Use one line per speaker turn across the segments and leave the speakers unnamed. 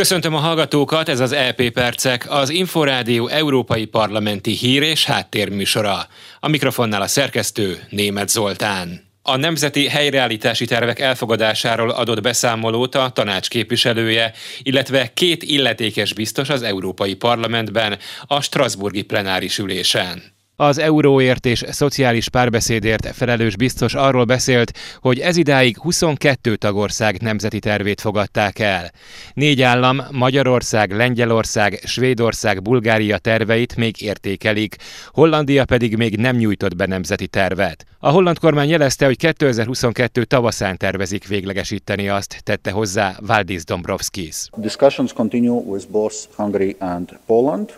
Köszöntöm a hallgatókat, ez az EP Percek, az Inforádió Európai Parlamenti Hír és Háttérműsora. A mikrofonnál a szerkesztő Német Zoltán. A Nemzeti Helyreállítási Tervek elfogadásáról adott beszámolót a tanács képviselője, illetve két illetékes biztos az Európai Parlamentben a Strasburgi plenáris ülésen. Az euróért és szociális párbeszédért felelős biztos arról beszélt, hogy ez idáig 22 tagország nemzeti tervét fogadták el. Négy állam, Magyarország, Lengyelország, Svédország, Bulgária terveit még értékelik, Hollandia pedig még nem nyújtott be nemzeti tervet. A holland kormány jelezte, hogy 2022 tavaszán tervezik véglegesíteni azt, tette hozzá Valdis Dombrovskis. Discussions continue with both Hungary and Poland.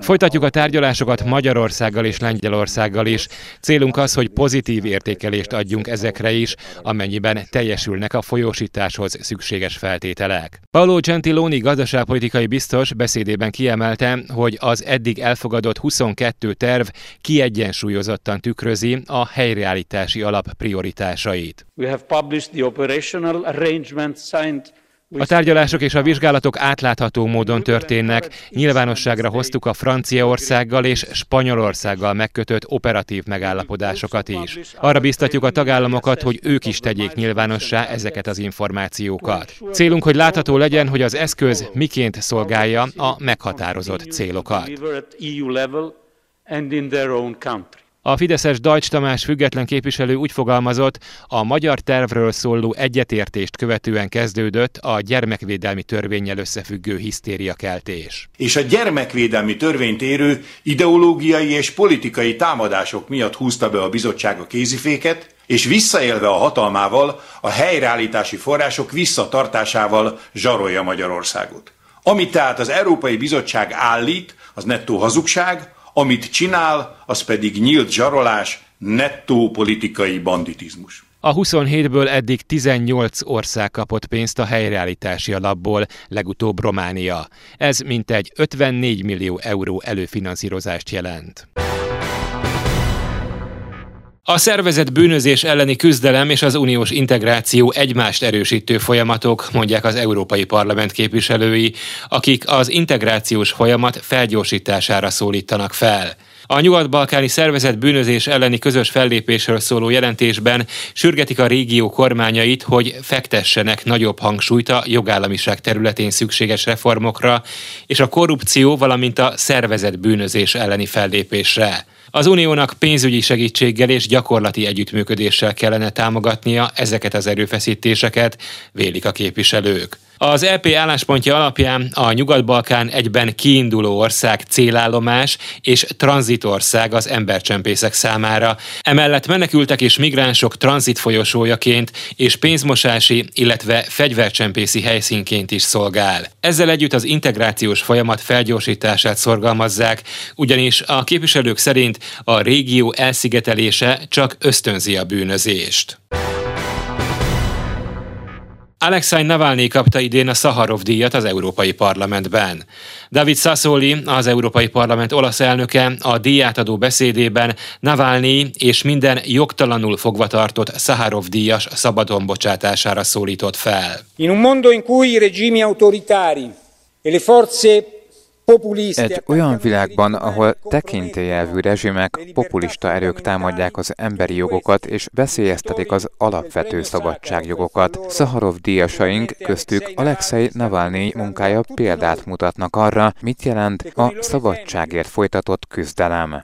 Folytatjuk a tárgyalásokat Magyarországgal és Lengyelországgal is. Célunk az, hogy pozitív értékelést adjunk ezekre is, amennyiben teljesülnek a folyósításhoz szükséges feltételek. Paolo Gentiloni gazdaságpolitikai biztos beszédében kiemelte, hogy az eddig elfogadott 22 terv kiegyensúlyozottan tükrözi a helyreállítási alap prioritásait. We have published the operational arrangement signed a tárgyalások és a vizsgálatok átlátható módon történnek. Nyilvánosságra hoztuk a Franciaországgal és Spanyolországgal megkötött operatív megállapodásokat is. Arra biztatjuk a tagállamokat, hogy ők is tegyék nyilvánossá ezeket az információkat. Célunk, hogy látható legyen, hogy az eszköz miként szolgálja a meghatározott célokat. A Fideszes Dajcs Tamás független képviselő úgy fogalmazott, a magyar tervről szóló egyetértést követően kezdődött a gyermekvédelmi törvényel összefüggő hisztériakeltés.
És a gyermekvédelmi törvényt érő ideológiai és politikai támadások miatt húzta be a bizottság a kéziféket, és visszaélve a hatalmával, a helyreállítási források visszatartásával zsarolja Magyarországot. Amit tehát az Európai Bizottság állít, az nettó hazugság, amit csinál, az pedig nyílt zsarolás, nettó politikai banditizmus.
A 27-ből eddig 18 ország kapott pénzt a helyreállítási alapból, legutóbb Románia. Ez mintegy 54 millió euró előfinanszírozást jelent. A szervezet bűnözés elleni küzdelem és az uniós integráció egymást erősítő folyamatok, mondják az Európai Parlament képviselői, akik az integrációs folyamat felgyorsítására szólítanak fel. A nyugat-balkáni szervezet bűnözés elleni közös fellépésről szóló jelentésben sürgetik a régió kormányait, hogy fektessenek nagyobb hangsúlyt a jogállamiság területén szükséges reformokra és a korrupció, valamint a szervezet bűnözés elleni fellépésre. Az uniónak pénzügyi segítséggel és gyakorlati együttműködéssel kellene támogatnia ezeket az erőfeszítéseket, vélik a képviselők. Az EP álláspontja alapján a Nyugat-Balkán egyben kiinduló ország célállomás és tranzitország az embercsempészek számára. Emellett menekültek és migránsok tranzit folyosójaként és pénzmosási, illetve fegyvercsempészi helyszínként is szolgál. Ezzel együtt az integrációs folyamat felgyorsítását szorgalmazzák, ugyanis a képviselők szerint a régió elszigetelése csak ösztönzi a bűnözést. Alexei Navalnyi kapta idén a Szaharov díjat az Európai Parlamentben. David Sassoli, az Európai Parlament olasz elnöke a díjátadó beszédében Navalnyi és minden jogtalanul fogva tartott Szaharov díjas szabadon bocsátására szólított fel.
In un mondo in cui i regimi autoritari e le forze
egy olyan világban, ahol tekintélyelvű rezsimek, populista erők támadják az emberi jogokat és veszélyeztetik az alapvető szabadságjogokat. Szaharov díjasaink, köztük Alexei Navalnyi munkája példát mutatnak arra, mit jelent a szabadságért folytatott küzdelem.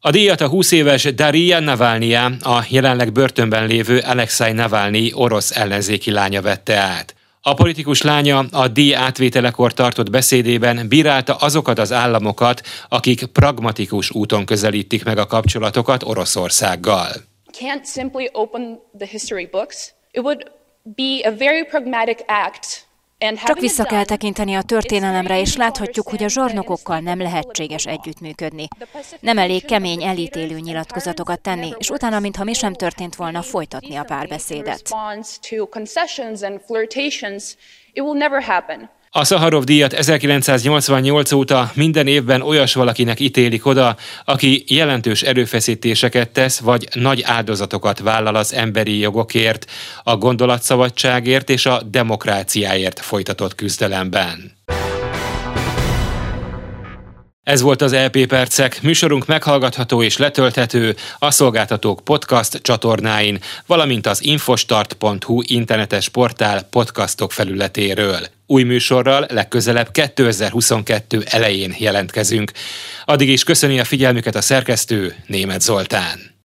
A díjat a 20 éves Daria Navalnyi, a jelenleg börtönben lévő Alexei Navalnyi orosz ellenzéki lánya vette át. A politikus lánya a díj átvételekor tartott beszédében bírálta azokat az államokat, akik pragmatikus úton közelítik meg a kapcsolatokat Oroszországgal. Can't simply open the history books. It would be a very pragmatic act
csak vissza kell tekinteni a történelemre, és láthatjuk, hogy a zsarnokokkal nem lehetséges együttműködni. Nem elég kemény, elítélő nyilatkozatokat tenni, és utána, mintha mi sem történt volna, folytatni a párbeszédet.
A Szaharov díjat 1988 óta minden évben olyas valakinek ítélik oda, aki jelentős erőfeszítéseket tesz, vagy nagy áldozatokat vállal az emberi jogokért, a gondolatszabadságért és a demokráciáért folytatott küzdelemben. Ez volt az LP e Percek. Műsorunk meghallgatható és letölthető a Szolgáltatók podcast csatornáin, valamint az infostart.hu internetes portál podcastok felületéről. Új műsorral legközelebb 2022 elején jelentkezünk. Addig is köszöni a figyelmüket a szerkesztő Német Zoltán.